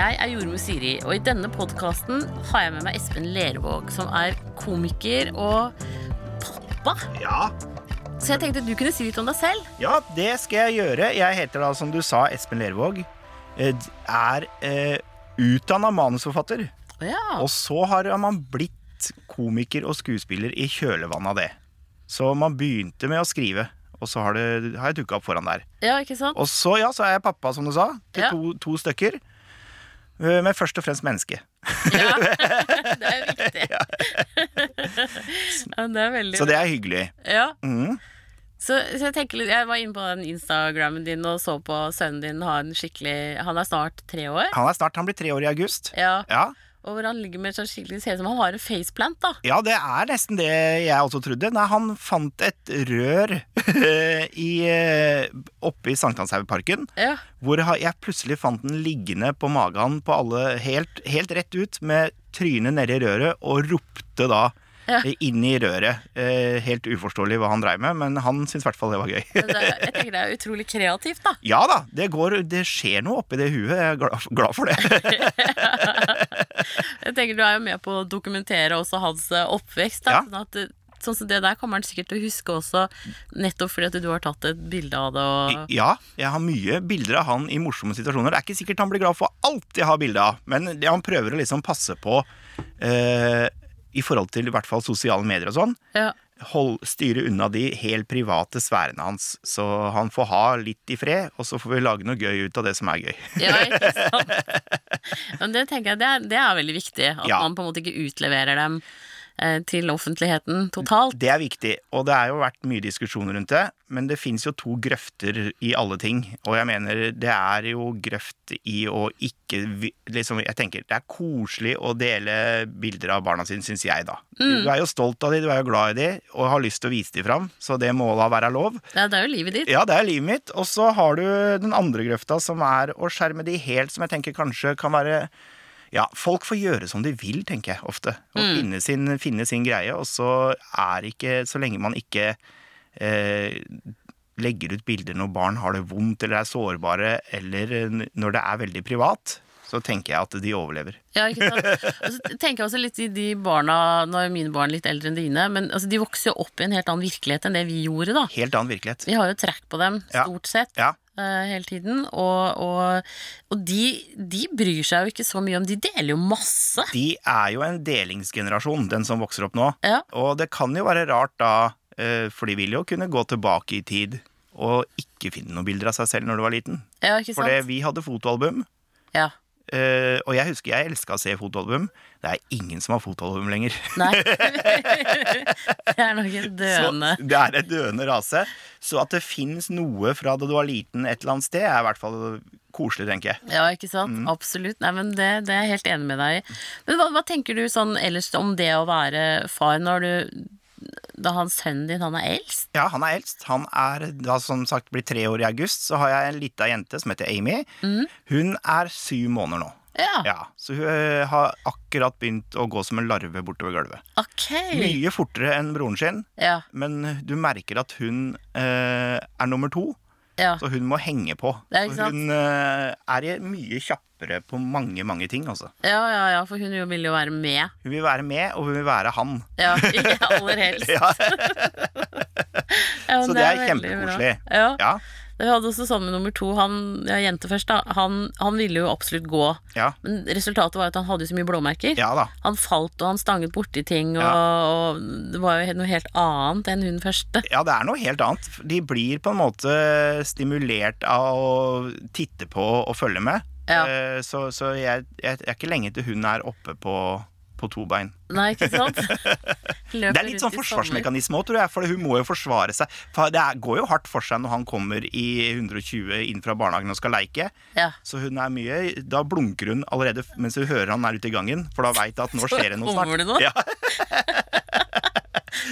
Jeg er jordmor Siri, og i denne podkasten har jeg med meg Espen Lervåg, som er komiker og pappa. Ja, Så jeg tenkte du kunne si litt om deg selv. ja, det skal jeg gjøre. Jeg heter da, som du sa, Espen Lervåg. Eh, Er eh, utdanna manusforfatter. Ja. Og så har man blitt komiker og skuespiller i kjølvannet av det. Så man begynte med å skrive, og så har, det, har jeg dukka opp foran der. ja, ikke sant? Og så, ja, så er jeg pappa, som du sa, til Ja. to, to stykker. Eh, Men først og fremst menneske. Ja, det er viktig. Ja, det er veldig Så det er hyggelig. Ja, Mm. så, så jeg tenker litt Jeg var inne på den Instagrammen din og så på sønnen din ha en skikkelig Han er snart tre år. Han er snart, han blir tre år i august. Ja, Ja, Og hvor han ligger med skikkelig Ser ut som han har en faceplant, da. Ja, det er nesten det jeg også trodde. Nei, han fant et rør i, eh, oppe i Sankthanshaugparken. Ja. Hvor jeg plutselig fant den liggende på magen på alle, helt, helt rett ut, med trynet nedi røret, og ropte da Ja. eh, inn i røret. Eh, helt uforståelig hva han dreiv med, men han syntes i hvert fall det var gøy. Jeg tenker det er utrolig kreativt, da. ja da, det, går, det skjer noe oppi det huet. Jeg er glad, glad for det. Jeg tenker Du er jo med på å dokumentere også hans eh, oppvekst. Da, Ja. sånn, at, sånn som det der kommer han sikkert til å huske også, nettopp fordi at du har tatt et bilde av det. Og, Ja, jeg har mye bilder av han i morsomme situasjoner. Det er ikke sikkert han blir glad for alt jeg har bilde av, men det han prøver å liksom passe på eh, i forhold til i hvert fall sosiale medier og sånn. ja. Hold, styre unna de helt private sfærene hans, så han får ha litt i fred, og så får vi lage noe gøy ut av det som er gøy. ja, ikke sant? Men det tenker jeg det er, det er veldig viktig. At Ja. man på en måte ikke utleverer dem til offentligheten totalt. Det er viktig, og det har jo vært mye diskusjoner rundt det, men det fins jo to grøfter i alle ting, og jeg mener det er jo grøft i å ikke liksom, Jeg tenker det er koselig å dele bilder av barna sine, syns jeg, da. Du er jo stolt av de, du er jo glad i de, og har lyst til å vise de fram, så det må da være lov. Ja, det er jo livet ditt. Ja, det er livet mitt. Og så har du den andre grøfta, som er å skjerme de helt, som jeg tenker kanskje kan være ja, folk får gjøre som de vil, tenker jeg ofte. Og finne, sin, finne sin greie. Og så er ikke Så lenge man ikke eh, legger ut bilder når barn har det vondt eller er sårbare, eller når det er veldig privat, så tenker jeg at de overlever. Ja, ikke sant? Og så tenker jeg også litt i de barna Nå er mine barn litt eldre enn dine, men altså, de vokser jo opp i en helt annen virkelighet enn det vi gjorde, da. Helt annen virkelighet. Vi har jo trekk på dem, Ja. stort sett, Ja. Eh, hele tiden. Og, og, og de, de bryr seg jo ikke så mye om De deler jo masse. De er jo en delingsgenerasjon, den som vokser opp nå. Ja. Og det kan jo være rart da, eh, for de vil jo kunne gå tilbake i tid og ikke finne noen bilder av seg selv når du var liten. Ja, ikke sant? For vi hadde fotoalbum, Ja. Eh, og jeg husker jeg elska å se fotoalbum. Det er ingen som har fotoalbum lenger. Nei. det er nok en døende Så det er en døende rase. Så at det fins noe fra da du var liten et eller annet sted, er i hvert fall koselig, tenker jeg. Ja, ikke sant? Mm. Absolutt. Nei, men det, det er jeg helt enig med deg i. Men hva, hva tenker du sånn ellers om det å være far når du Da han sønnen din, han er eldst? Ja, han er eldst. Han er da som sagt blir tre år i august. Så har jeg en lita jente som heter Amy. Hun er syv måneder nå. Ja. Ja, Så hun eh, har akkurat begynt å gå som en larve bortover gulvet. Ok. Mye fortere enn broren sin, Ja. men du merker at hun eh, er nummer to, ja. så hun må henge på. Hun uh, er mye kjappere på mange, mange ting, altså. Ja, ja, ja, for hun vil jo være med. Hun vil være med, og hun vil være han. Ja, ikke aller helst. Ja, Ja, så det er er kjempekoselig. Ja. Vi hadde også med nummer to. Han, ja, jente først, da. Han, han ville jo absolutt gå. ja, Men resultatet var at han hadde så mye blåmerker. ja. Han falt og han stanget borti ting, og, og det var jo noe helt annet enn hun første. Ja, det er noe helt annet. De blir på en måte stimulert av å titte på og følge med. Eh, Så, så jeg, jeg er ikke lenge til hun er oppe på, på to bein. Nei, ikke sant? Løper Det er litt sånn forsvarsmekanisme òg, tror jeg, for hun må jo forsvare seg. For det går jo hardt for seg når han kommer i 120 inn fra barnehagen og skal leike. Ja. Så hun er mye Da blunker hun allerede mens hun hører han er ute i gangen, for da veit hun at nå skjer det noe snart. Det noe? Ja.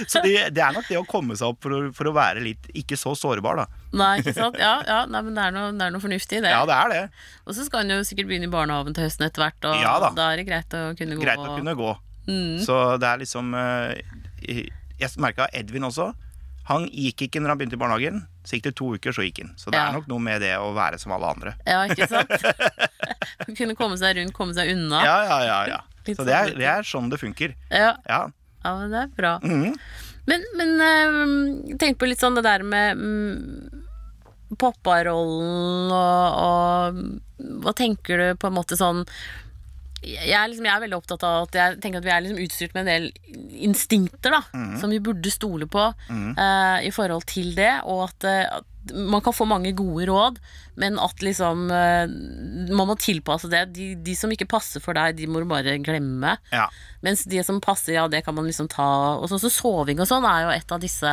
Så det, det er nok det å komme seg opp for å, for å være litt ikke så sårbar, da. Nei, ikke sant? Ja, ja nei, men det er, noe, det er noe fornuftig i det. Ja, det er det. Og så skal han jo sikkert begynne i barnehagen til høsten etter hvert, og Ja da. da er det greit å kunne gå Greit å kunne gå. Mm. Så det er liksom eh, Jeg merka Edvin også. Han gikk ikke når han begynte i barnehagen. Så gikk det to uker, så gikk han. Så det Ja. er nok noe med det å være som alle andre. Ja, ikke sant? Kunne komme seg rundt, komme seg unna. Ja, ja, ja. ja. Så det er, sånn- det er sånn det funker. Ja, Ja. Ja men det er bra. Mm. Men, men eh, tenk på litt sånn det der med mm, papparollen og, og Hva tenker du på en måte sånn jeg er, liksom, jeg er veldig opptatt av at jeg tenker at vi er liksom utstyrt med en del instinkter da, som vi burde stole på eh, i forhold til det, og at, eh, at man kan få mange gode råd, men at liksom uh, man må tilpasse det. De, de som ikke passer for deg, de må du bare glemme. ja. Mens de som passer, ja, det kan man liksom ta Og så, så soving og sånn er jo et av disse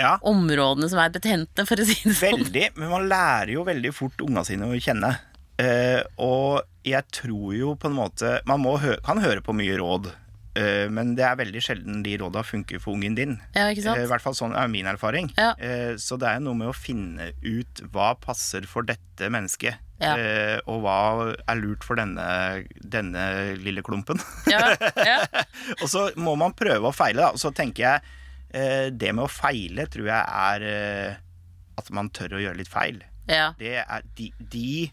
ja. områdene som er betente, for å si det sånn. Veldig. Men man lærer jo veldig fort unga sine å kjenne. Uh, og jeg tror jo på en måte Man må hø kan høre på mye råd, uh, men det er veldig sjelden de råda funker for ungen din. Ja, ikke Eh, I sant? hvert fall sånn er min erfaring. Ja. Uh, så det er jo noe med å finne ut hva passer for dette mennesket. Ja. Og hva er lurt for denne, denne lille klumpen. Ja, ja, og så må man prøve og feile, da. Og så tenker jeg det med å feile tror jeg er at man tør å gjøre litt feil. ja. Det er, de, de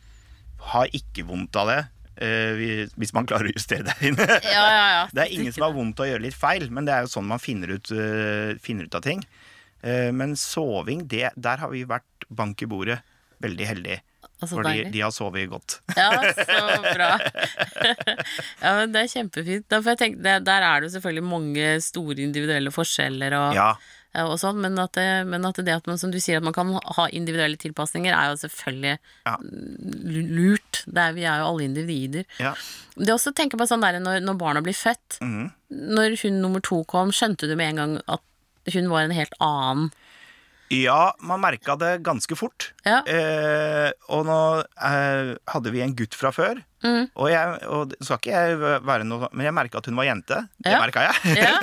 har ikke vondt av det, Uh, hvis man klarer å justere det inne. ja, ja, ja. Det er ingen som har vondt av å gjøre litt feil, men det er jo sånn man finner ut, uh, finner ut av ting. Uh, men soving, det, der har vi vært bank i bordet veldig heldige. Altså, fordi deilig. de har sovet godt. Ja, så bra. ja, men det er kjempefint. Da får jeg tenke, det, der er det jo selvfølgelig mange store individuelle forskjeller og, og sånn, men men at det at man, som du sier, at man kan ha individuelle tilpasninger, er jo selvfølgelig Ja. lurt. Er, vi er jo alle individer. ja. Det også å tenke på sånn der når, når barna blir født. Mm. Når hun nummer to kom, skjønte du med en gang at hun var en helt annen ja man merka det ganske fort. Ja. Eh, og nå eh, hadde vi en gutt fra før. Mm. Og, jeg, og skal ikke jeg være noe Men jeg merka at hun var jente. Det Ja. merka jeg. Ja,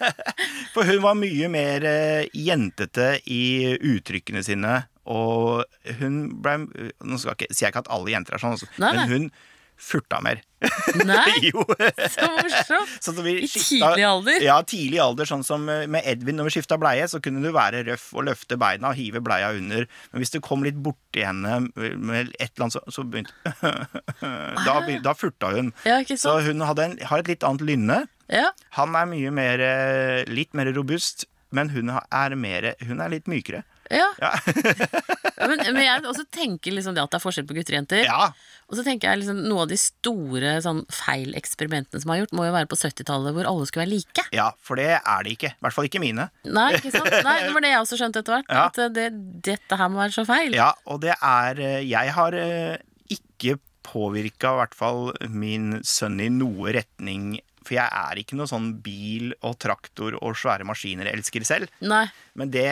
For hun var mye mer eh, jentete i uttrykkene sine. Og hun ble Nå skal ikke, sier jeg ikke at alle jenter er sånn, altså, Nei, nei. men hun furta mer. Nei, jo. så morsomt. Sånn I skifta- tidlig alder? Ja, tidlig alder. Sånn som eh, med Edvin når vi skifta bleie, så kunne du være røff og løfte beina og hive bleia under. Men hvis du kom litt borti henne med et eller annet, så, så begynte da, da furta hun. Ja, Så hun en, har et litt annet lynne. Ja, Han er mye mer eh, litt mer robust, men hun er, mer, hun er litt mykere. Ja. Ja. Men, men jeg også tenker liksom det at det er forskjell på gutter og jenter. ja. Og så tenker jeg liksom noe av de store sånn, feileksperimentene som er gjort, må jo være på 70-tallet, hvor alle skulle være like. ja, for det er de ikke. I hvert fall ikke mine. Nei, ikke sant? Nei, det var det jeg også skjønte etter hvert. Ja. At eh, det, dette her må være så feil. Ja, og det er eh, Jeg har eh, ikke påvirka i hvert fall min sønn i noe retning. For jeg er ikke noe sånn bil og traktor og svære maskiner elsker selv. Nei, Men det,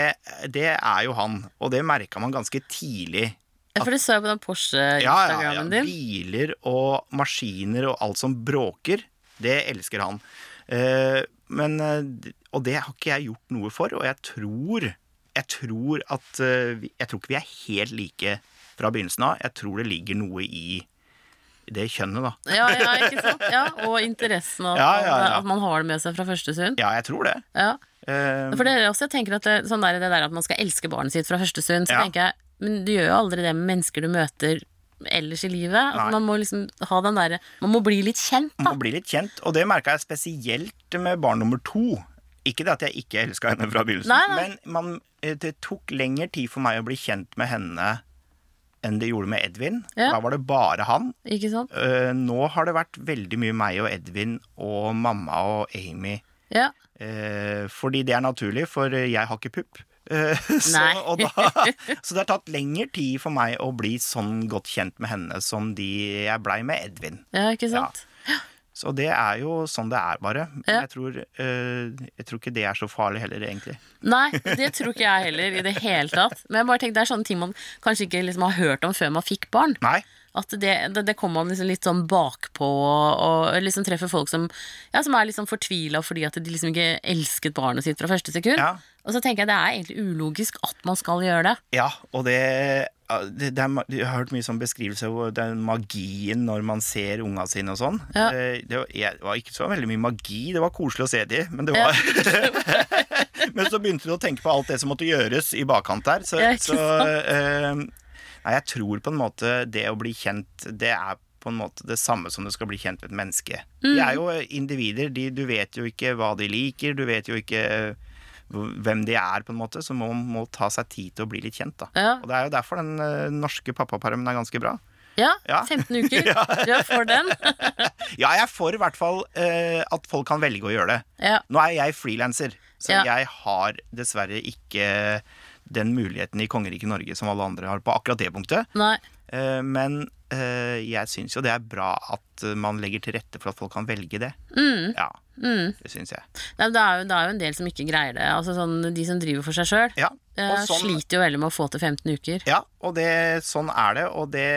det er jo han, og det merka man ganske tidlig. for det så jeg på den Porsche-instagrammen din. Ja, ja, ja. Biler og maskiner og alt som bråker, det elsker han. Uh, men, eh, og det har ikke jeg gjort noe for, og jeg tror Jeg tror at eh, Jeg tror ikke vi er helt like fra begynnelsen av. Jeg tror det ligger noe i det kjønnet, da. Ja, ja, ikke sant? Ja, og interessen av Ja, ja, at man har det med seg fra første stund. Ja, jeg tror det. Ja. Eh, For det er også, jeg tenker at det, sånn der, det der at man skal elske barnet sitt fra første stund, så tenker jeg Men du gjør jo aldri det med mennesker du møter ellers i livet. At man må liksom ha den derre Man må bli litt kjent, da. Man må bli litt kjent, og det merka jeg spesielt med barn nummer to. Ikke det at jeg ikke elska henne fra begynnelsen, Nei, nei. men man, eh, det tok lengre tid for meg å bli kjent med henne enn det gjorde med Edvin. Ja. Da var det bare han. Ikke sant? Uh, nå har det vært veldig mye meg og Edvin og mamma og Amy. Ja. Uh, fordi det er naturlig, for jeg har ikke pupp. Uh, så, og da, så det har tatt lengre tid for meg å bli sånn godt kjent med henne som de jeg blei med Edvin. ja, ikke sant? Så det er jo sånn det er, bare. Men jeg, tror, eh, jeg tror ikke det er så farlig heller, egentlig. Nei, det tror ikke jeg heller i det hele tatt. Men jeg bare tenker det er sånne ting man kanskje ikke liksom har hørt om før man fikk barn. Nei. At det, det, det kommer man liksom litt sånn bakpå og, og liksom treffer folk som, ja, som er liksom fortvila fordi at de liksom ikke elsket barnet sitt fra første sekund. Ja. Og så tenker jeg det er egentlig ulogisk at man skal gjøre det. Ja, og det, det, det er, Jeg har hørt mye sånn beskrivelse av den magien når man ser unga sine og sånn. Ja. Eh, Det, var, jeg, det var ikke så veldig mye magi, det var koselig å se de, men det Ja. Men så begynte du å tenke på alt det som måtte gjøres i bakkant der. Så, så eh, Nei, jeg tror på en måte det å bli kjent, det er på en måte det samme som du skal bli kjent med et menneske. De er jo individer. De, du vet jo ikke hva de liker, du vet jo ikke hvem de er, på en måte, så må man ta seg tid til å bli litt kjent. Ja, Og Det er jo derfor den uh, norske pappapermen er ganske bra. ja Ja. 15 uker. Du er for den? Ja, jeg er for i hvert fall uh, at folk kan velge å gjøre det. Ja. Nå er jeg frilanser, så Ja. jeg har dessverre ikke den muligheten i kongeriket Norge som alle andre har på akkurat det punktet. Nei. Eh, men jeg syns jo det er bra at man legger til rette for at folk kan velge det. Mm. Ja, Mm. det syns jeg. Nei, det, er jo, det er jo en del som ikke greier det. Altså sånn, De som driver for seg sjøl, Ja, sånn, sliter jo veldig med å få til 15 uker. ja, og det, sånn er det. Og det,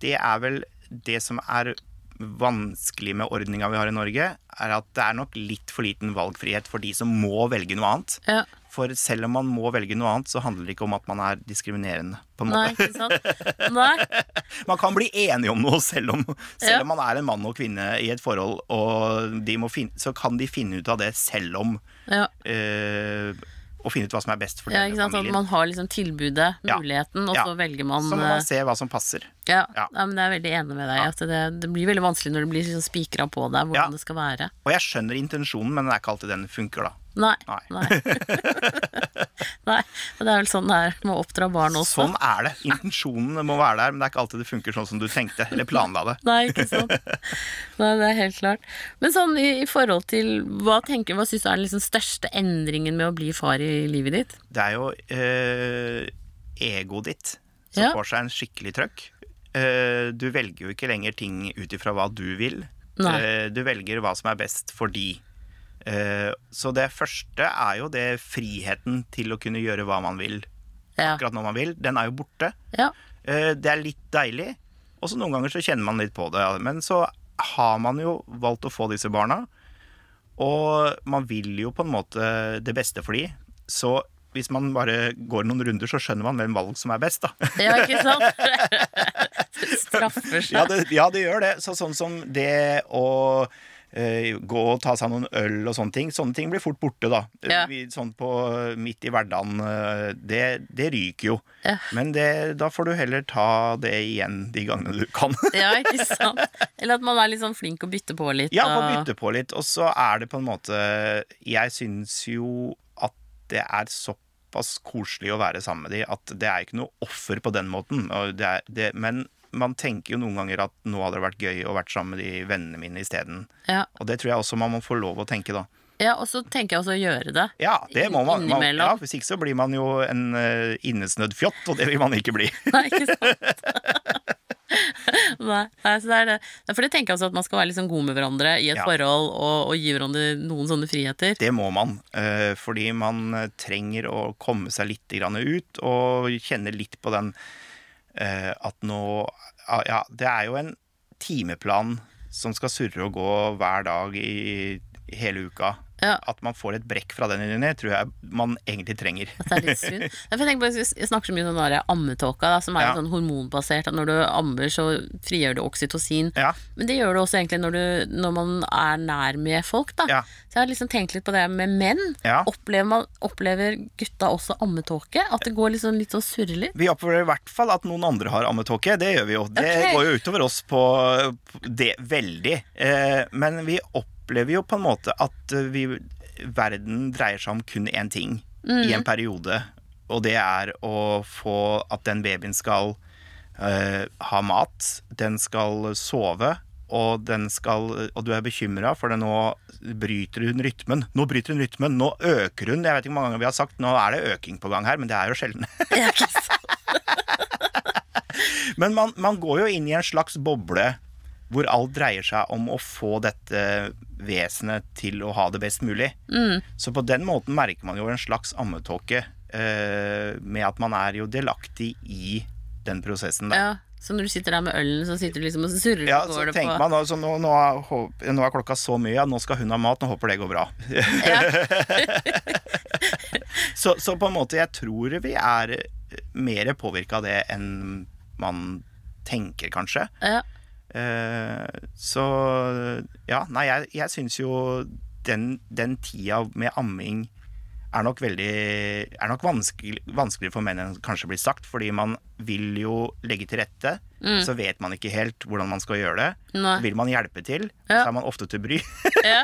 det er vel det som er vanskelig med ordninga vi har i Norge, er at det er nok litt for liten valgfrihet for de som må velge noe annet. Ja. For selv om man må velge noe annet, så handler det ikke om at man er diskriminerende. på en Nei, ikke sant? Nei. Man kan bli enige om noe selv om, selv Ja. om man er en mann og kvinne i et forhold, og de må finne, så kan de finne ut av det selv om Ja. øh, Å finne ut hva som er best for Ja, ikke sant? At familien. man har liksom tilbudet, Ja. muligheten, og Ja. så velger man Så må eh, man se hva som passer. ja. Ja. ja, men jeg er veldig enig med deg. At det, det blir veldig vanskelig når det blir liksom spikra på deg hvordan Ja. det skal være. Og jeg skjønner intensjonen, men det er ikke alltid den funker, da. Nei. Nei. Nei. Og det er vel sånn det er med å oppdra barn også. Sånn er det. Intensjonen må være der, men det er ikke alltid det funker sånn som du tenkte, eller planla det. Nei, ikke sant. Nei, det er helt klart. Men sånn i, i forhold til Hva tenker Hva syns du er den liksom største endringen med å bli far i livet ditt? Det er jo eh, egoet ditt som Ja. får seg en skikkelig trøkk. Eh, du velger jo ikke lenger ting ut ifra hva du vil. Nei. Eh, du velger hva som er best for de. Eh, så det første er jo det friheten til å kunne gjøre hva man vil Ja. akkurat når man vil. Den er jo borte. ja. Eh, det er litt deilig. Og så noen ganger så kjenner man litt på det. Men så har man jo valgt å få disse barna. Og man vil jo på en måte det beste for de. Så hvis man bare går noen runder, så skjønner man hvem valg som er best, da. ja, ikke sant? Det straffer seg. Ja, det, ja, det gjør det. Så sånn som det å eh, gå og ta seg noen øl og sånne ting. Sånne ting blir fort borte, da. Ja. Vi, sånn på midt i hverdagen. eh, Det, det ryker jo. Ja. Men det, da får du heller ta det igjen de gangene du kan. Ja, ikke sant? Eller at man er litt sånn flink å bytte på litt. Ja, og- bytte på litt. Og så er det på en måte Jeg syns jo at det er såpass koselig å være sammen med de at det er ikke noe offer på den måten. Det er, det, men man tenker jo noen ganger at nå hadde det vært gøy å vært sammen med de vennene mine isteden. Ja. Og det tror jeg også man må få lov å tenke, da. ja, og så tenker jeg også å gjøre det. Ja, det må man. man ja, hvis ikke så blir man jo en uh, innesnødd fjott, og det vil man ikke bli. Nei, ikke sant? Nei, så det er det. For det tenker jeg også at man skal være sånn god med hverandre i et Ja. forhold og, og gi hverandre noen sånne friheter. Det må man, eh, fordi man trenger å komme seg litt ut og kjenne litt på den at nå Ja, det er jo en timeplan som skal surre og gå hver dag i hele uka. Ja. At man får et brekk fra den inni, tror jeg man egentlig trenger. At det er litt synd. Jeg, på, jeg snakker så mye om den ammetåka, da, som er Ja. sånn hormonbasert. At når du ammer, så frigjør du oksytocin. Ja, Men det gjør du også egentlig når, du, når man er nær med folk. da Ja. Så jeg har liksom tenkt litt på det med menn. Ja. Opplever, man, opplever gutta også ammetåke? At det går liksom litt sånn surrelig? Vi opplever i hvert fall at noen andre har ammetåke. Det gjør vi jo. Det okay. går jo utover oss på på det veldig. Eh, men vi opplever jo på en måte at eh, vi, verden dreier seg om kun én ting i en periode. Og det er å få at den babyen skal uh, ha mat, den skal sove. Og, den skal, og du er bekymra, for det nå bryter hun rytmen. Nå bryter hun rytmen, nå øker hun. Jeg vet ikke hvor mange ganger vi har sagt nå er det øking på gang her, men det er jo sjelden. Men man, man går jo inn i en slags boble hvor alt dreier seg om å få dette vesenet til å ha det best mulig. Så på den måten merker man jo en slags ammetåke eh, med at man er jo delaktig i den prosessen der. Ja. Så når du sitter der med ølen, så sitter du liksom og surrer Ja, så det tenker på man altså, nå, nå, er, nå er klokka så mye, ja, nå skal hun ha mat, nå håper det går bra. så, så på en måte, jeg tror vi er mer påvirka av det enn man tenker, kanskje. Ja. Eh, så ja, nei, jeg, jeg syns jo den, den tida med amming er nok veldig Er nok vanskelig, vanskeligere for menn enn kanskje blir sagt, fordi man vil jo legge til rette, så vet man ikke helt hvordan man skal gjøre det. Nei. Vil man hjelpe til, Ja. så er man ofte til bry. Ja.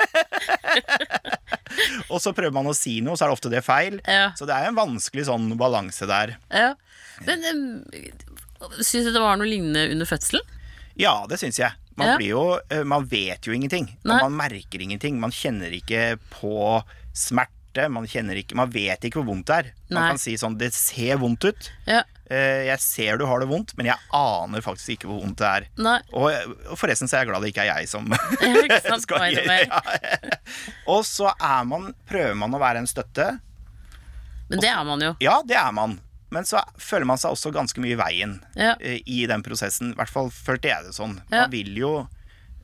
og så prøver man å si noe, så er det ofte det feil. Ja. Så det er en vanskelig sånn balanse der. ja. Men um, syns du det var noe lignende under fødselen? Ja, det syns jeg. Man, Ja. blir jo, eh, man vet jo ingenting. Man merker ingenting. Man kjenner ikke på smerte. Man, ikke, man vet ikke hvor vondt det er. Man Nei. kan si sånn Det ser vondt ut. Ja. Eh, Jeg ser du har det vondt, men jeg aner faktisk ikke hvor vondt det er. Nei. Og, forresten så er jeg glad det ikke er jeg som sant? skal gjøre ja. Og så man, prøver man å være en støtte. Men det er man jo. Ja, det er man. Men så føler man seg også ganske mye i veien Ja. uh, i den prosessen. I hvert fall følte jeg det sånn. Ja. Man vil jo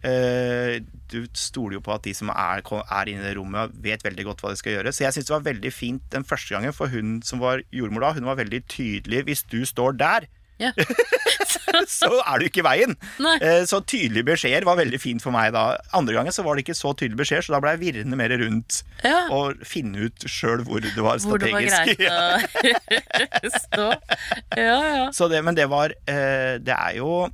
uh, Du stoler jo på at de som er, er inne i det rommet, vet veldig godt hva de skal gjøre. Så jeg syns det var veldig fint den første gangen, for hun som var jordmor da, hun var veldig tydelig. Hvis du står der, Ja. så er du ikke i veien. Nei. Eh, Så tydelige beskjeder var veldig fint for meg da. Andre gangen så var det ikke så tydelige beskjeder, så da ble jeg virrende mer rundt Ja. og finne ut sjøl hvor det var Hvor det var greit å stå. Ja, ja. Så det, men det var eh, Det er jo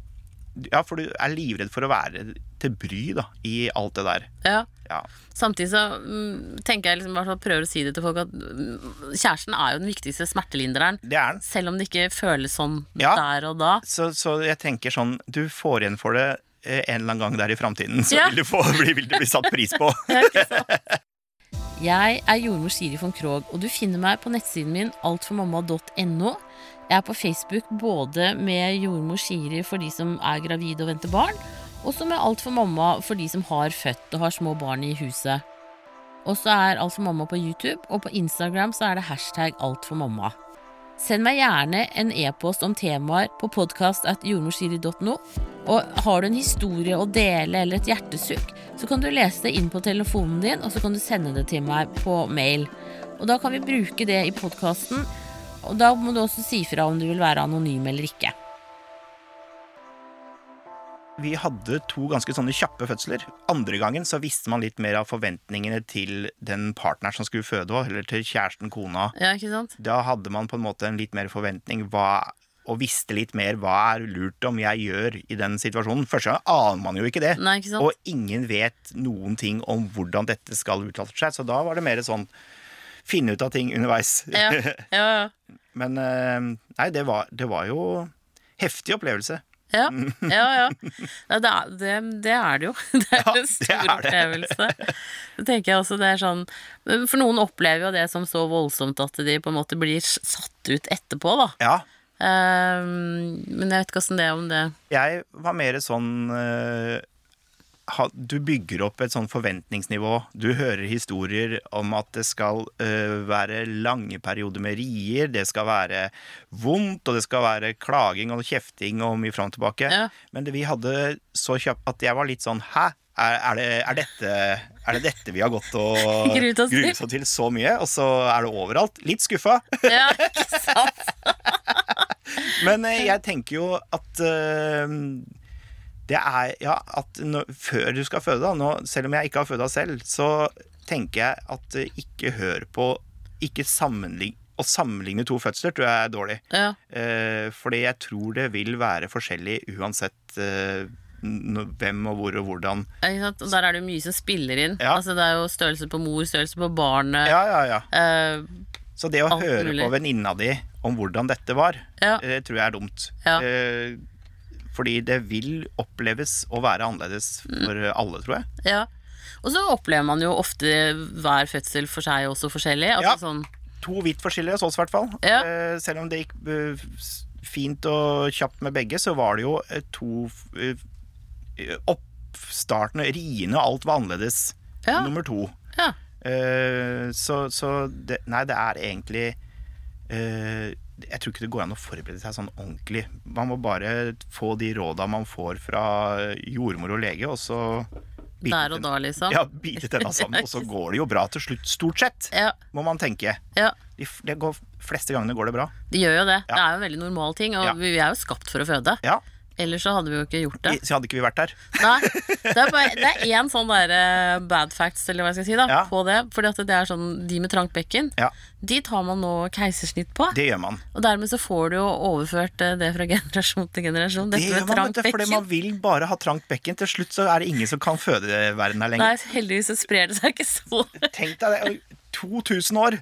Ja, for du er livredd for å være til bry da, i alt det der. ja. Ja. Samtidig så mm, tenker jeg liksom, i hvert prøver å si det til folk at mm, kjæresten er jo den viktigste smertelindreren. Det er den. Selv om det ikke føles sånn Ja. der og da. Så, så jeg tenker sånn Du får igjen for det eh, en eller annen gang der i framtiden, så Ja. vil, du få, bli, vil du bli satt pris på. Jeg er jordmor Siri von Krogh, og du finner meg på nettsiden min altformamma.no. Jeg er på Facebook både med jordmor Shiri for de som er gravide og venter barn, og så med Alt for mamma for de som har født og har små barn i huset. Og så er Alt for mamma på YouTube, og på Instagram så er det hashtag Alt for mamma. Send meg gjerne en e-post om temaer på podkast at jordmorsiri.no. Og har du en historie å dele eller et hjertesukk, så kan du lese det inn på telefonen din, og så kan du sende det til meg på mail. Og da kan vi bruke det i podkasten, og da må du også si fra om du vil være anonym eller ikke. Vi hadde to ganske sånne kjappe fødsler. Andre gangen så visste man litt mer av forventningene til den partneren som skulle føde eller til kjæresten, kona. Ja, ikke sant? Da hadde man på en måte en litt mer forventning hva, og visste litt mer hva er lurt om jeg gjør i den situasjonen. Første gang aner man jo ikke det. Nei, ikke sant? Og ingen vet noen ting om hvordan dette skal utlatte seg. Så da var det mer sånn finne ut av ting underveis. Ja, ja, ja. Men eh, nei, det var, det var jo heftig opplevelse. Ja, ja. ja. Det, er, det, det er det jo. Det er Ja, en stor det er det. opplevelse. Det tenker jeg også det er sånn For noen opplever jo det som så voldsomt at de på en måte blir satt ut etterpå, da. Ja, Um, men jeg vet ikke åssen det er om det jeg var mer sånn eh, Du bygger opp et sånn forventningsnivå. Du hører historier om at det skal eh, være lange perioder med rier, det skal være vondt, og det skal være klaging og kjefting og mye fram og tilbake. Ja. Men det vi hadde så kjapt at jeg var litt sånn Hæ? Er, er, det, er, dette, er det dette vi har gått og Gruet oss gruet oss til så mye, og så er det overalt? Litt skuffa. Ja, ikke sant? Men eh, jeg tenker jo at eh, det er Ja, at når, før du skal føde, da, nå, selv om jeg ikke har føda selv, så tenker jeg at eh, ikke hør på Ikke sammenlign Å sammenligne to fødsler tror jeg er dårlig. Ja, Eh, fordi jeg tror det vil være forskjellig uansett eh, hvem og hvor og hvordan. sant? Og der er det jo mye som spiller inn. Ja. Altså Det er jo størrelse på mor, størrelse på barnet. Ja, ja, ja. Eh, Så det å høre mulig. på venninna di om hvordan dette var, Ja. eh, tror jeg er dumt. Ja. Fordi det vil oppleves å være annerledes for alle, tror jeg. ja. Og så opplever man jo ofte hver fødsel for seg også forskjellig. Altså Ja. sånn To vidt forskjellige hos oss, i hvert fall. Ja. Eh, selv om det gikk eh, fint og kjapt med begge, så var det jo eh, to Oppstarten og riene, alt var annerledes. Ja. Nummer to. Ja. Så så det, Nei, det er egentlig Jeg tror ikke det går an å forberede seg sånn ordentlig. Man må bare få de råda man får fra jordmor og lege, og så bite der og da, liksom. Ja, bite tenna sammen, og så går det jo bra til slutt, stort sett. Ja, Må man tenke. ja. De de går, fleste gangene går det bra. Det gjør jo det. Ja. Det er jo en veldig normal ting, og vi er jo skapt for å føde. Ja, Ellers så hadde vi jo ikke gjort det. Så hadde ikke vi vært her. Nei, det er, bare, det er én sånn der eh, bad facts, eller hva jeg skal si, da, Ja. på det. Fordi at det er sånn, de med trangt bekken, Ja, de tar man nå keisersnitt på. Det gjør man. Og dermed så får du jo overført eh, det fra generasjon til generasjon. Det gjør med man, trangt vet du, fordi man vil bare ha trangt bekken. Til slutt så er det ingen som kan føde verden her lenger. Nei, heldigvis så sprer det seg ikke så. Tenk deg det. 2000 år,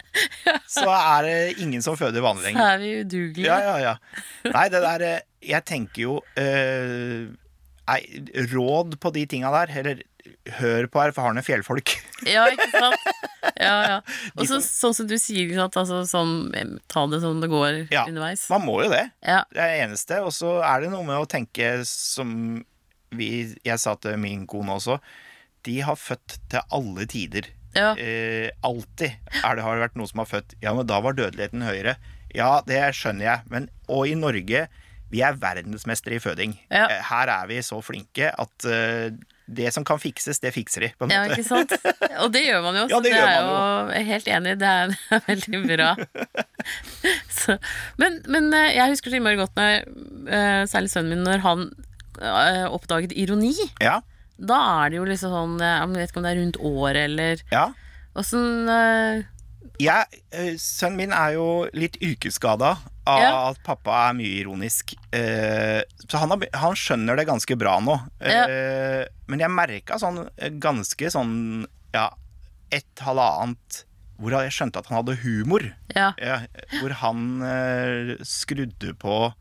så er det ingen som føder vanlig lenger. Så er vi udugelige. Ja, ja, ja. Nei, det der eh, Jeg tenker jo eh, Nei, råd på de tinga der, eller hør på erfarne fjellfolk. Ja, ikke sant? Ja, ja. Og så, sånn som du sier? Altså, sånn, ta det som det går Ja. underveis. Man må jo det. Ja, Det er det eneste. Og så er det noe med å tenke som vi, jeg sa til min kone også. De har født til alle tider. ja. Eh, alltid er det, har det vært noen som har født Ja, men da var dødeligheten høyere. Ja, det skjønner jeg. Men, og i Norge, vi er verdensmestere i føding. Ja. Eh, Her er vi så flinke at eh, det som kan fikses, det fikser de. På en ja, ikke sant? Og det gjør man jo. Ja, det det er man jo er helt enig. Det er, det er veldig bra. Så, men, men eh, jeg husker så innmari godt når særlig sønnen min, når han oppdaget ironi. Ja, Da er det jo liksom sånn Jeg vet ikke om det er rundt året eller ja. åssen eh, Jeg, eh, sønnen min er jo litt yrkesskada av Ja. at pappa er mye ironisk. Eh, så han, har, han skjønner det ganske bra nå. Eh, Men jeg merka sånn eh, ganske sånn ja, et halvannet hvor jeg skjønte at han hadde humor. Ja. Ja, hvor han eh, skrudde på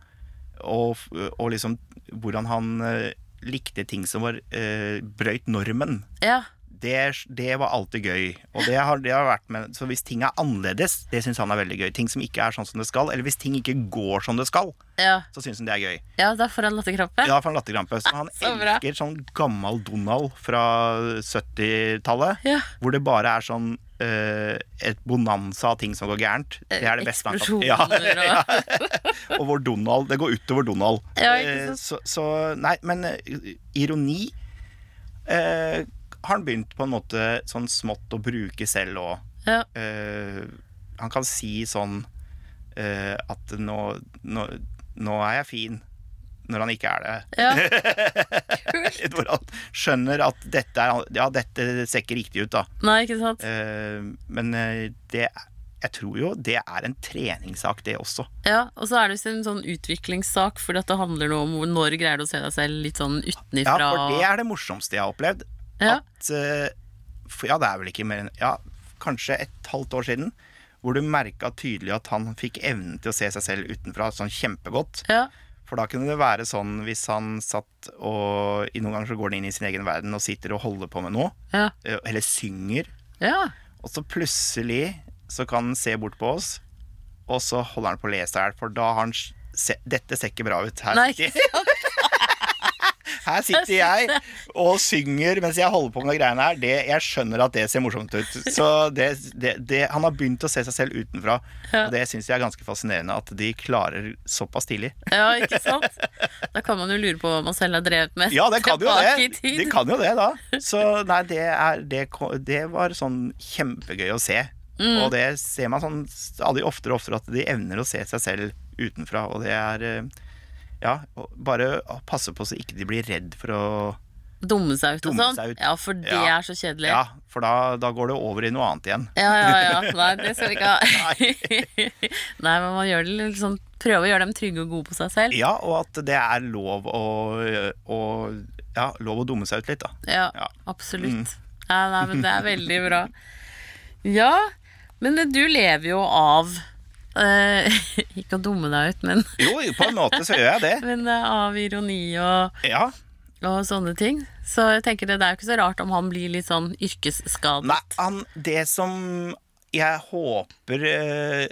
og, og liksom hvordan han eh, likte ting som var eh, brøyt normen. ja. Det, det var alltid gøy. Og det har, det har vært med, så hvis ting er annerledes, det syns han er veldig gøy. Ting som ikke er sånn som det skal, eller hvis ting ikke går som det skal, Ja, så syns han det er gøy. ja da får han latterkrampe. Ja, får han latterkrampe. Så han Så elsker sånn gammel Donald fra 70-tallet, Ja. hvor det bare er sånn Uh, et bonanza av ting som går gærent. Det er det beste man kan ja, ja, og- vår hvor Donald Det går utover Donald. Ja, sant? så, så Nei, men eh, ironi eh, har han begynt på en måte sånn smått å bruke selv òg. Ja. han kan si sånn uh, at nå, nå, nå er jeg fin. Når han ikke er det. Ja. Hvor han skjønner at dette, er, ja, dette ser ikke riktig ut, da. Nei, ikke sant? Uh, men det Jeg tror jo det er en treningssak, det også. Ja, og så er det visst en sånn utviklingssak, for dette handler noe om når når greier du å se deg selv litt sånn utenifra. Ja, for det er det morsomste jeg har opplevd. Ja. At eh, for, Ja, det er vel ikke mer enn Ja, kanskje et halvt år siden. Hvor du merka tydelig at han fikk evnen til å se seg selv utenfra sånn kjempegodt. Ja, For da kunne det være sånn hvis han satt og i Noen ganger så går han inn i sin egen verden og sitter og holder på med noe. ja, eh, Eller synger. ja. Og så plutselig så kan han se bort på oss, og så holder han på å lese her, for da har han se, Dette ser ikke bra ut. Her Nei, sitter, her sitter jeg og synger mens jeg holder på med de greiene her. Det, jeg skjønner at det ser morsomt ut. Så det, det, han har begynt å se seg selv utenfra, og det syns jeg er ganske fascinerende at de klarer såpass tidlig. ja, ikke sant? Da kan man jo lure på hva man selv har drevet med Ja, det kan jo det. De kan jo det, da. Så nei, det, er, det, det var sånn kjempegøy å se. Mm. Og det ser man sånn stadig oftere og oftere at de evner å se seg selv utenfra. Og det er eh, Ja, bare passe på så ikke de blir redd for å Dumme seg ut og sånn. Ja, for det Ja. er så kjedelig. Ja, for da, da går det over i noe annet igjen. Ja, ja, ja. Nei, det skal vi ikke ha. Nei, men man gjør det litt sånn Prøve å gjøre dem trygge og gode på seg selv. Ja, og at det er lov å, å Ja, lov å dumme seg ut litt, da. Ja, Ja. absolutt. Ja, nei, men det er veldig bra. Ja, men du lever jo av eh, Ikke å dumme deg ut, men, Jo, på en måte så gjør jeg det. men uh, av ironi og, Ja. og sånne ting. Så jeg tenker det, det er jo ikke så rart om han blir litt sånn yrkesskadet. Nei, han, det som jeg håper uh,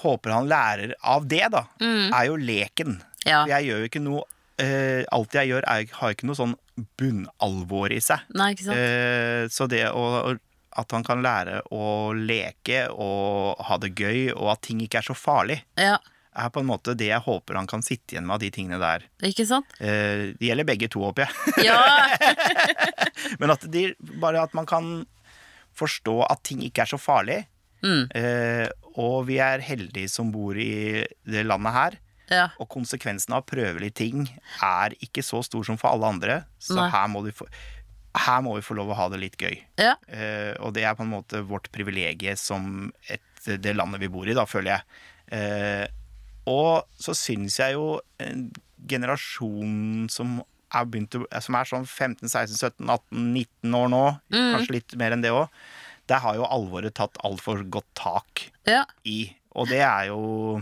Håper han lærer av det, da, er jo leken. Ja. Jeg gjør jo ikke noe Alt jeg gjør, er, har ikke noe sånn bunnalvor i seg. Nei, ikke sant? Så det å at han kan lære å leke og ha det gøy, og at ting ikke er så farlig, Ja. er på en måte det jeg håper han kan sitte igjen med av de tingene der. Ikke sant? Eh, det gjelder begge to, håper jeg. Ja, Men at de, bare at man kan forstå at ting ikke er så farlig. Mm. Eh, og vi er heldige som bor i det landet her. ja. Og konsekvensen av å prøve litt ting er ikke så stor som for alle andre. Så Nei. her må, du få, her må vi få lov å ha det litt gøy. ja. Eh, og det er på en måte vårt privilegie som et, det landet vi bor i, da, føler jeg. Eh, og så syns jeg jo en generasjon som er, begynt som er sånn 15, 16, 17, 18, 19 år nå, kanskje litt mer enn det òg, der har jo alvoret tatt altfor godt tak ja. i. Og det er jo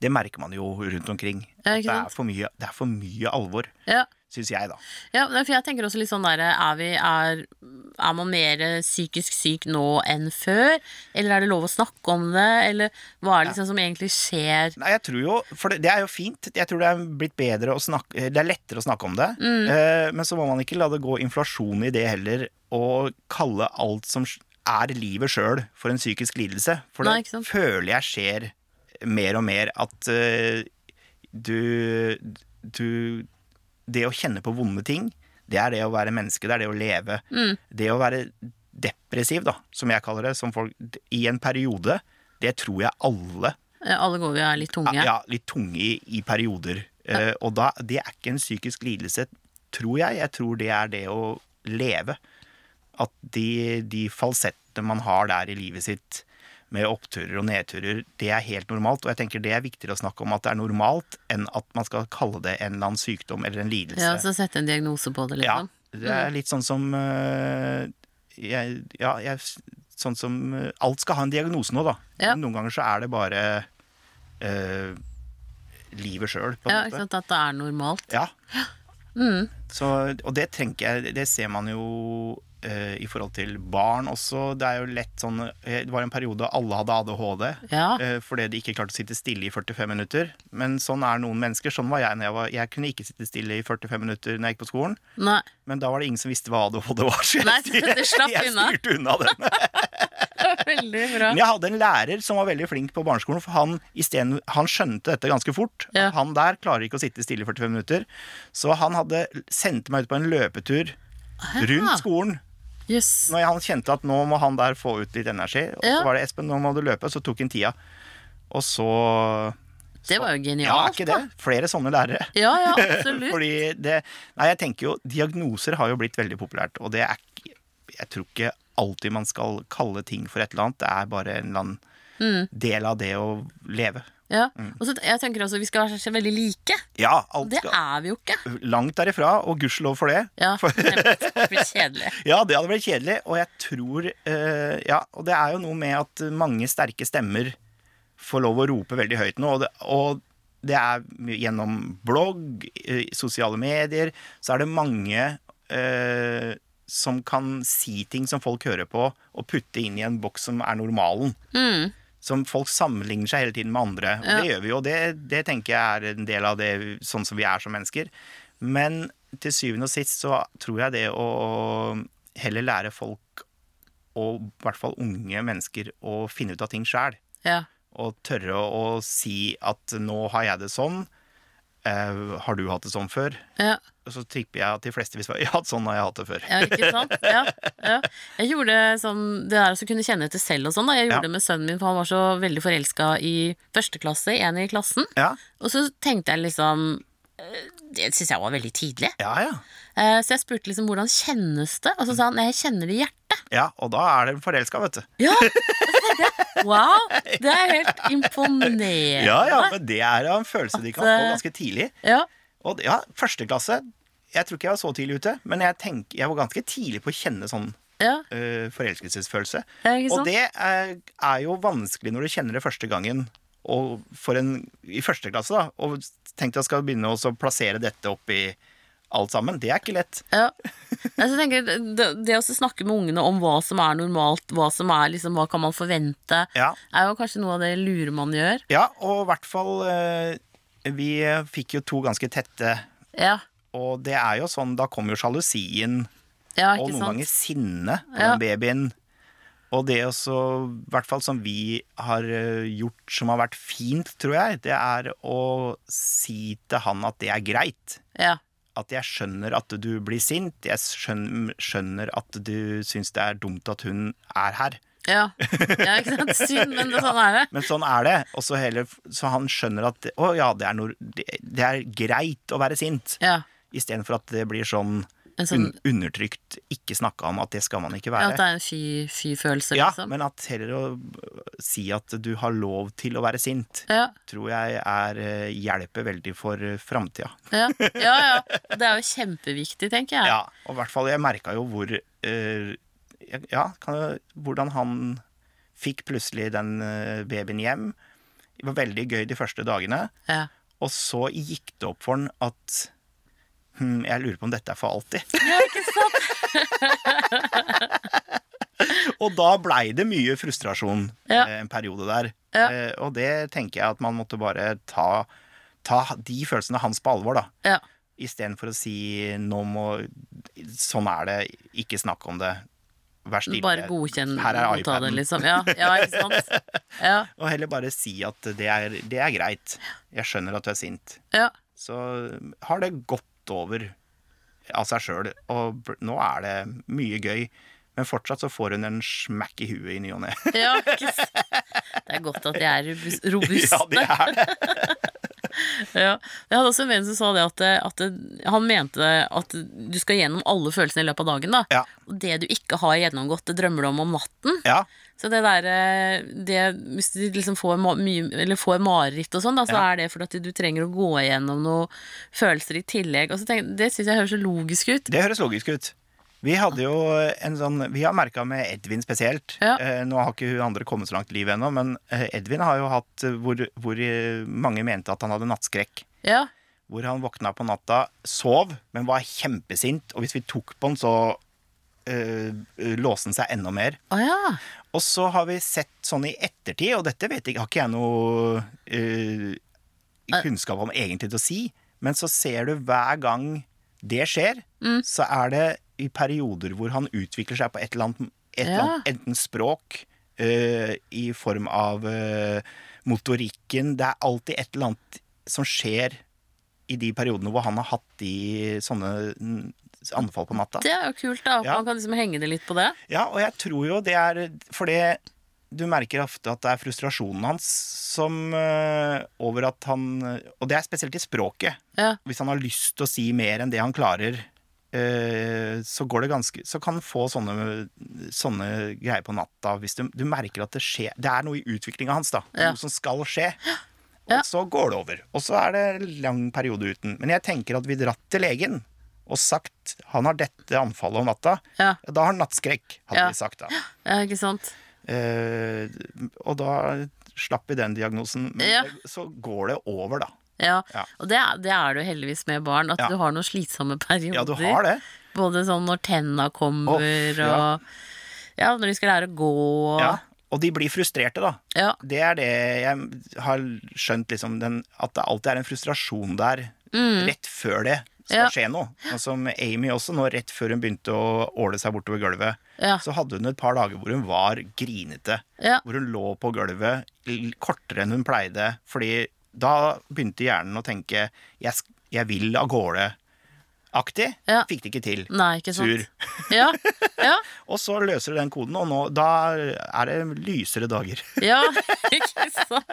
Det merker man jo rundt omkring. Ja, det, er for mye, det er for mye alvor, ja. Syns jeg, da. Ja, for jeg tenker også litt sånn derre Er, er, er man mer psykisk syk nå enn før? Eller er det lov å snakke om det? Eller hva er det liksom som egentlig skjer? Nei, jeg tror jo, for det, det er jo fint. Jeg tror det er blitt bedre å snakke Det er lettere å snakke om det. Eh, men så må man ikke la det gå inflasjon i det heller, og kalle alt som er livet sjøl, for en psykisk lidelse. For det føler jeg skjer mer og mer at uh, du Du Det å kjenne på vonde ting, det er det å være menneske, det er det å leve. Mm. Det å være depressiv, da, som jeg kaller det, som folk, i en periode, det tror jeg alle Eh, Alle går vi er litt tunge. ja, litt tunge i, i perioder. Eh, og da, det er ikke en psykisk lidelse, tror jeg. Jeg tror det er det å leve. At de, de falsettene man har der i livet sitt, med oppturer og nedturer, det er helt normalt. Og jeg tenker det er viktigere å snakke om at det er normalt, enn at man skal kalle det en eller annen sykdom eller en lidelse. Ja, så sette en diagnose på det, Ja, liksom. det er litt sånn som øh, jeg, Ja, jeg, sånn som øh, Alt skal ha en diagnose nå, da. Ja. Men Noen ganger så er det bare øh, livet sjøl, Ja, ikke sant? At det er normalt. Ja. Mm. Så, og det tenker jeg Det ser man jo øh, i forhold til barn også. Det er jo lett sånn øh, Det var en periode alle hadde ADHD. Ja. øh, Fordi de ikke klarte å sitte stille i 45 minutter. Men sånn er noen mennesker. Sånn var jeg når jeg var Jeg kunne ikke sitte stille i 45 minutter når jeg gikk på skolen. Nei. Men da var det ingen som visste hva ADHD var. Så jeg, Nei, jeg unna. styrte unna den. Veldig bra. Men jeg hadde en lærer som var veldig flink på barneskolen, for han, i stedet, han skjønte dette ganske fort. Ja. Han der klarer ikke å sitte stille i 45 minutter. Så han hadde sendte meg ut på en løpetur rundt skolen. Jøss. Når han kjente at nå må han der få ut litt energi. Og Ja. så var det Espen, nå må du løpe. Så tok han tida. Og så Det var jo Ja, genialt, ikke det? Flere sånne lærere. Ja, ja, absolutt. Fordi det Nei, jeg tenker jo Diagnoser har jo blitt veldig populært, og det er Jeg tror ikke alltid man skal kalle ting for et eller annet. Det er bare en eller annen Mm. del av det å leve. Ja. Mm. Og så jeg tenker også vi skal være veldig like. Ja, alt Det skal er vi jo ikke. Langt derifra, og gudskjelov for det. Ja, For, det blir kjedelig. ja, det hadde blitt kjedelig, og jeg tror uh, Ja, og det er jo noe med at mange sterke stemmer får lov å rope veldig høyt nå, og det, og det er gjennom blogg, eh, sosiale medier, så er det mange uh, som kan si ting som folk hører på, og putte inn i en boks som er normalen. Mm. Som folk sammenligner seg hele tiden med andre. Og Ja. det gjør vi jo, det, det tenker jeg er en del av det sånn som vi er som mennesker. Men til syvende og sist så tror jeg det å heller lære folk, og i hvert fall unge mennesker, å finne ut av ting sjæl. Ja. Og tørre å, å si at nå har jeg det sånn. uh, har du hatt det sånn før? Ja. Så tipper jeg at de fleste vil svare ja, sånn har jeg hatt det før. Ja, ikke sant? Ja, ja. Jeg gjorde sånn, det der å kunne kjenne etter selv og sånn. da Jeg gjorde Ja. det med sønnen min, for han var så veldig forelska i første klasse, en i klassen. Ja, Og så tenkte jeg liksom eh, Det syns jeg var veldig tidlig. ja, ja. Eh, Så jeg spurte liksom hvordan kjennes det? Og så sa han nei, jeg kjenner det i hjertet. Ja, og da er de forelska, vet du. Ja! Wow! Det er helt imponerende. Ja, ja, men det er en følelse de kan få ganske tidlig. Ja. Og ja, første klasse Jeg tror ikke jeg var så tidlig ute, men jeg, tenk, jeg var ganske tidlig på å kjenne sånn ja. uh, forelskelsesfølelse. Og det er, er jo vanskelig når du kjenner det første gangen. Og for en, I første klasse, da. Og tenk deg skal begynne å plassere dette opp i alt sammen. Det er ikke lett. Ja. Jeg tenker, det, det å snakke med ungene om hva som er normalt, hva som er liksom, hva kan man forvente, Ja, er jo kanskje noe av det lure man gjør. ja og i hvert fall øh, Vi fikk jo to ganske tette, Ja, og det er jo sånn Da kommer jo sjalusien ja og noen sant? ganger sinne på den babyen. Og det også, i hvert fall som vi har eh, gjort som har vært fint, tror jeg, det er å si til han at det er greit. Ja. At jeg skjønner at du blir sint. Jeg skjønner, skjønner at du syns det er dumt at hun er her. Ja. ja, ikke sant? Synd, men ja. sånn er det. Men sånn er det. Og så, heller, så han skjønner at å ja, det er, noe, det, det er greit å være sint. Ja. Istedenfor at det blir sånn, En sånn un undertrykt, ikke snakka om at det skal man ikke være. ja. At det er en fy- fy-følelse, Ja, liksom. men at heller å si at du har lov til å være sint, Ja, tror jeg er, eh, hjelper veldig for eh, framtida. ja, ja, ja. Det er jo kjempeviktig, tenker jeg. Ja, og i hvert fall jeg merka jo hvor eh, Ja, kan, hvordan han fikk plutselig den eh, babyen hjem. Det var veldig gøy de første dagene. Ja. Og så gikk det opp for han at hm, jeg lurer på om dette er for alltid. ja, ikke sant? Og da blei det mye frustrasjon Ja. eh, en periode der. Ja. Eh, og det tenker jeg at man måtte bare ta, ta de følelsene hans på alvor, da. Ja. Istedenfor å si nå må Sånn er det, ikke snakk om det. Vær stille. Bare godkjenn Her er og det, liksom. Ja, ja, ikke sant? Ja, Og heller bare si at det er, det er greit. Jeg skjønner at du er sint. ja. Så har det gått over av seg sjøl, og nå er det mye gøy. Men fortsatt så får hun en smekk i huet i ny og ne. ja? Det er godt at de er robust, robuste. Ja, det er det. Ja. Jeg hadde også en venn som sa det at, at han mente at du skal gjennom alle følelsene i løpet av dagen. da Ja. Og det du ikke har gjennomgått, det drømmer du om om natten. Ja, Så det der, det, Hvis du liksom får, mye, eller får mareritt og sånn, så Ja. er det fordi at du trenger å gå igjennom noen følelser i tillegg. Og så tenk, det syns jeg høres så logisk ut. det høres logisk ut. Vi hadde jo en sånn Vi har merka med Edvin spesielt. Ja. Eh, nå har ikke hun andre kommet så langt i livet ennå, men eh, Edvin har jo hatt eh, hvor, hvor mange mente at han hadde nattskrekk. Ja. Hvor han våkna på natta, sov, men var kjempesint. Og hvis vi tok på han, så øh, låste han seg enda mer. Å ja. Og så har vi sett sånn i ettertid, og dette vet jeg, har ikke jeg noe øh, kunnskap om egentlig til å si, men så ser du hver gang det skjer, Mm. så er det i perioder hvor han utvikler seg på et eller annet, et eller Ja. annet enten språk, uh, i form av uh, motorikken Det er alltid et eller annet som skjer i de periodene hvor han har hatt de sånne mm, anfall på natta. Det er jo kult, da. Ja. Man kan liksom henge det litt på det. Ja, og jeg tror jo det er fordi du merker ofte at det er frustrasjonen hans som uh, over at han Og det er spesielt i språket. Ja. Hvis han har lyst til å si mer enn det han klarer, uh, så går det ganske Så kan han få sånne, sånne greier på natta hvis du, du merker at det skjer Det er noe i utviklinga hans, da. Ja. Noe som skal skje. Og så går det over. Og så er det lang periode uten. Men jeg tenker at vi dratt til legen og sagt han har dette anfallet om natta, Ja. da har han nattskrekk, hadde vi sagt da. ja, ikke sant? Eh, og da slapp vi den diagnosen. Men Ja. så går det over, da. Ja. Ja. Og det, det er jo heldigvis med barn, at Ja. du har noen slitsomme perioder. Ja, du har det. Både sånn når tenna kommer, ja. og ja, når de skal lære å gå og Ja. Og de blir frustrerte, da. Ja. Det er det jeg har skjønt, liksom, den, at det alltid er en frustrasjon der rett før det skal. Ja. skje noe. Og som Amy også, nå rett før hun begynte å åle seg bortover gulvet, Ja. så hadde hun et par dager hvor hun var grinete. Ja. Hvor hun lå på gulvet kortere enn hun pleide. Fordi da begynte hjernen å tenke jeg, jeg vil av gårde. Aktig. Ja. Fikk det ikke til. Nei, ikke sant? Sur. Ja. Ja. Og så løser du den koden, og nå, da er det lysere dager. ja, ikke sant?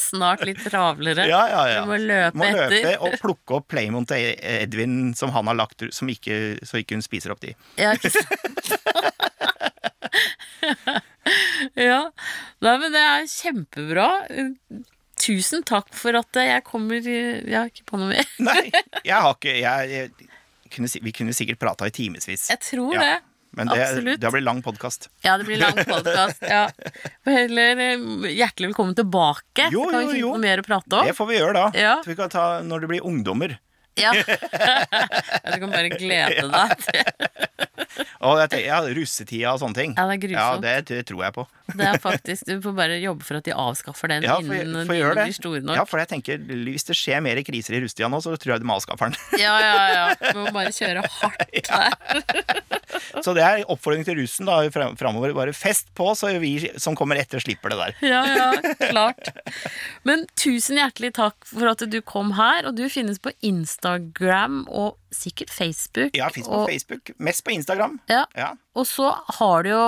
Snart litt travlere. Ja, ja, ja. Du må løpe Må løpe etter. og plukke opp Playmont til Edvin som han har lagt som ikke, så ikke hun spiser opp de. Ja, ikke sant? ja. Nei, men det er kjempebra. Tusen takk for at jeg kommer Jeg har ikke på noe mer. Nei, jeg har ikke jeg, kunne, Vi kunne sikkert prata i timevis. Jeg tror Ja. det. Men det, Absolutt. det blir lang podkast. Ja, det blir lang podkast. Ja. Eh, hjertelig velkommen tilbake. Jo, jo, jo. noe mer å prate om. Det får vi gjøre da. Ja. Vi kan ta når det blir ungdommer. Ja. Du kan bare glede deg til ja, russetida og sånne ting. Ja, det er grusomt. Ja, det, det tror jeg på. Det er faktisk, Du får bare jobbe for at de avskaffer den Ja, for, innen for de blir store nok. Ja, for jeg tenker, Hvis det skjer mer kriser i rustida nå, så tror jeg de avskaffer den. Ja, ja, ja. Vi må bare kjøre hardt der. Så det er oppfordring til russen da fram- framover. Bare fest på, så vi som kommer etter, slipper det der. Ja, ja, klart. Men tusen hjertelig takk for at du kom her. Og du finnes på Instagram og sikkert Facebook. Ja, fins på og, Facebook. Mest på Instagram. Ja, Ja. og så har du jo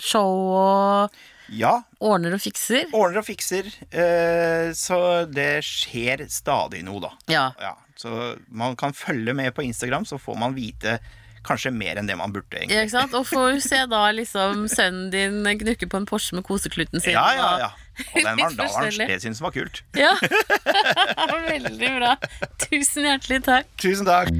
show og ja. ordner og fikser. Ordner og fikser. Eh, så det skjer stadig noe, da. Ja. Ja, så man kan følge med på Instagram, så får man vite kanskje mer enn det man burde, Ja, ikke sant? Og får se da liksom sønnen din knukke på en Porsche med koseklutten sin. Ja, ja, ja. Og den var, forskjellig. det syns jeg var kult. Ja. Veldig bra. Tusen hjertelig takk. Tusen takk.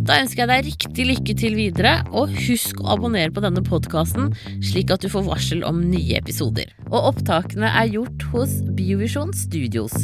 Da ønsker jeg deg riktig lykke til videre, og husk å abonnere på denne podkasten, slik at du får varsel om nye episoder. Og opptakene er gjort hos Biovisjon Studios.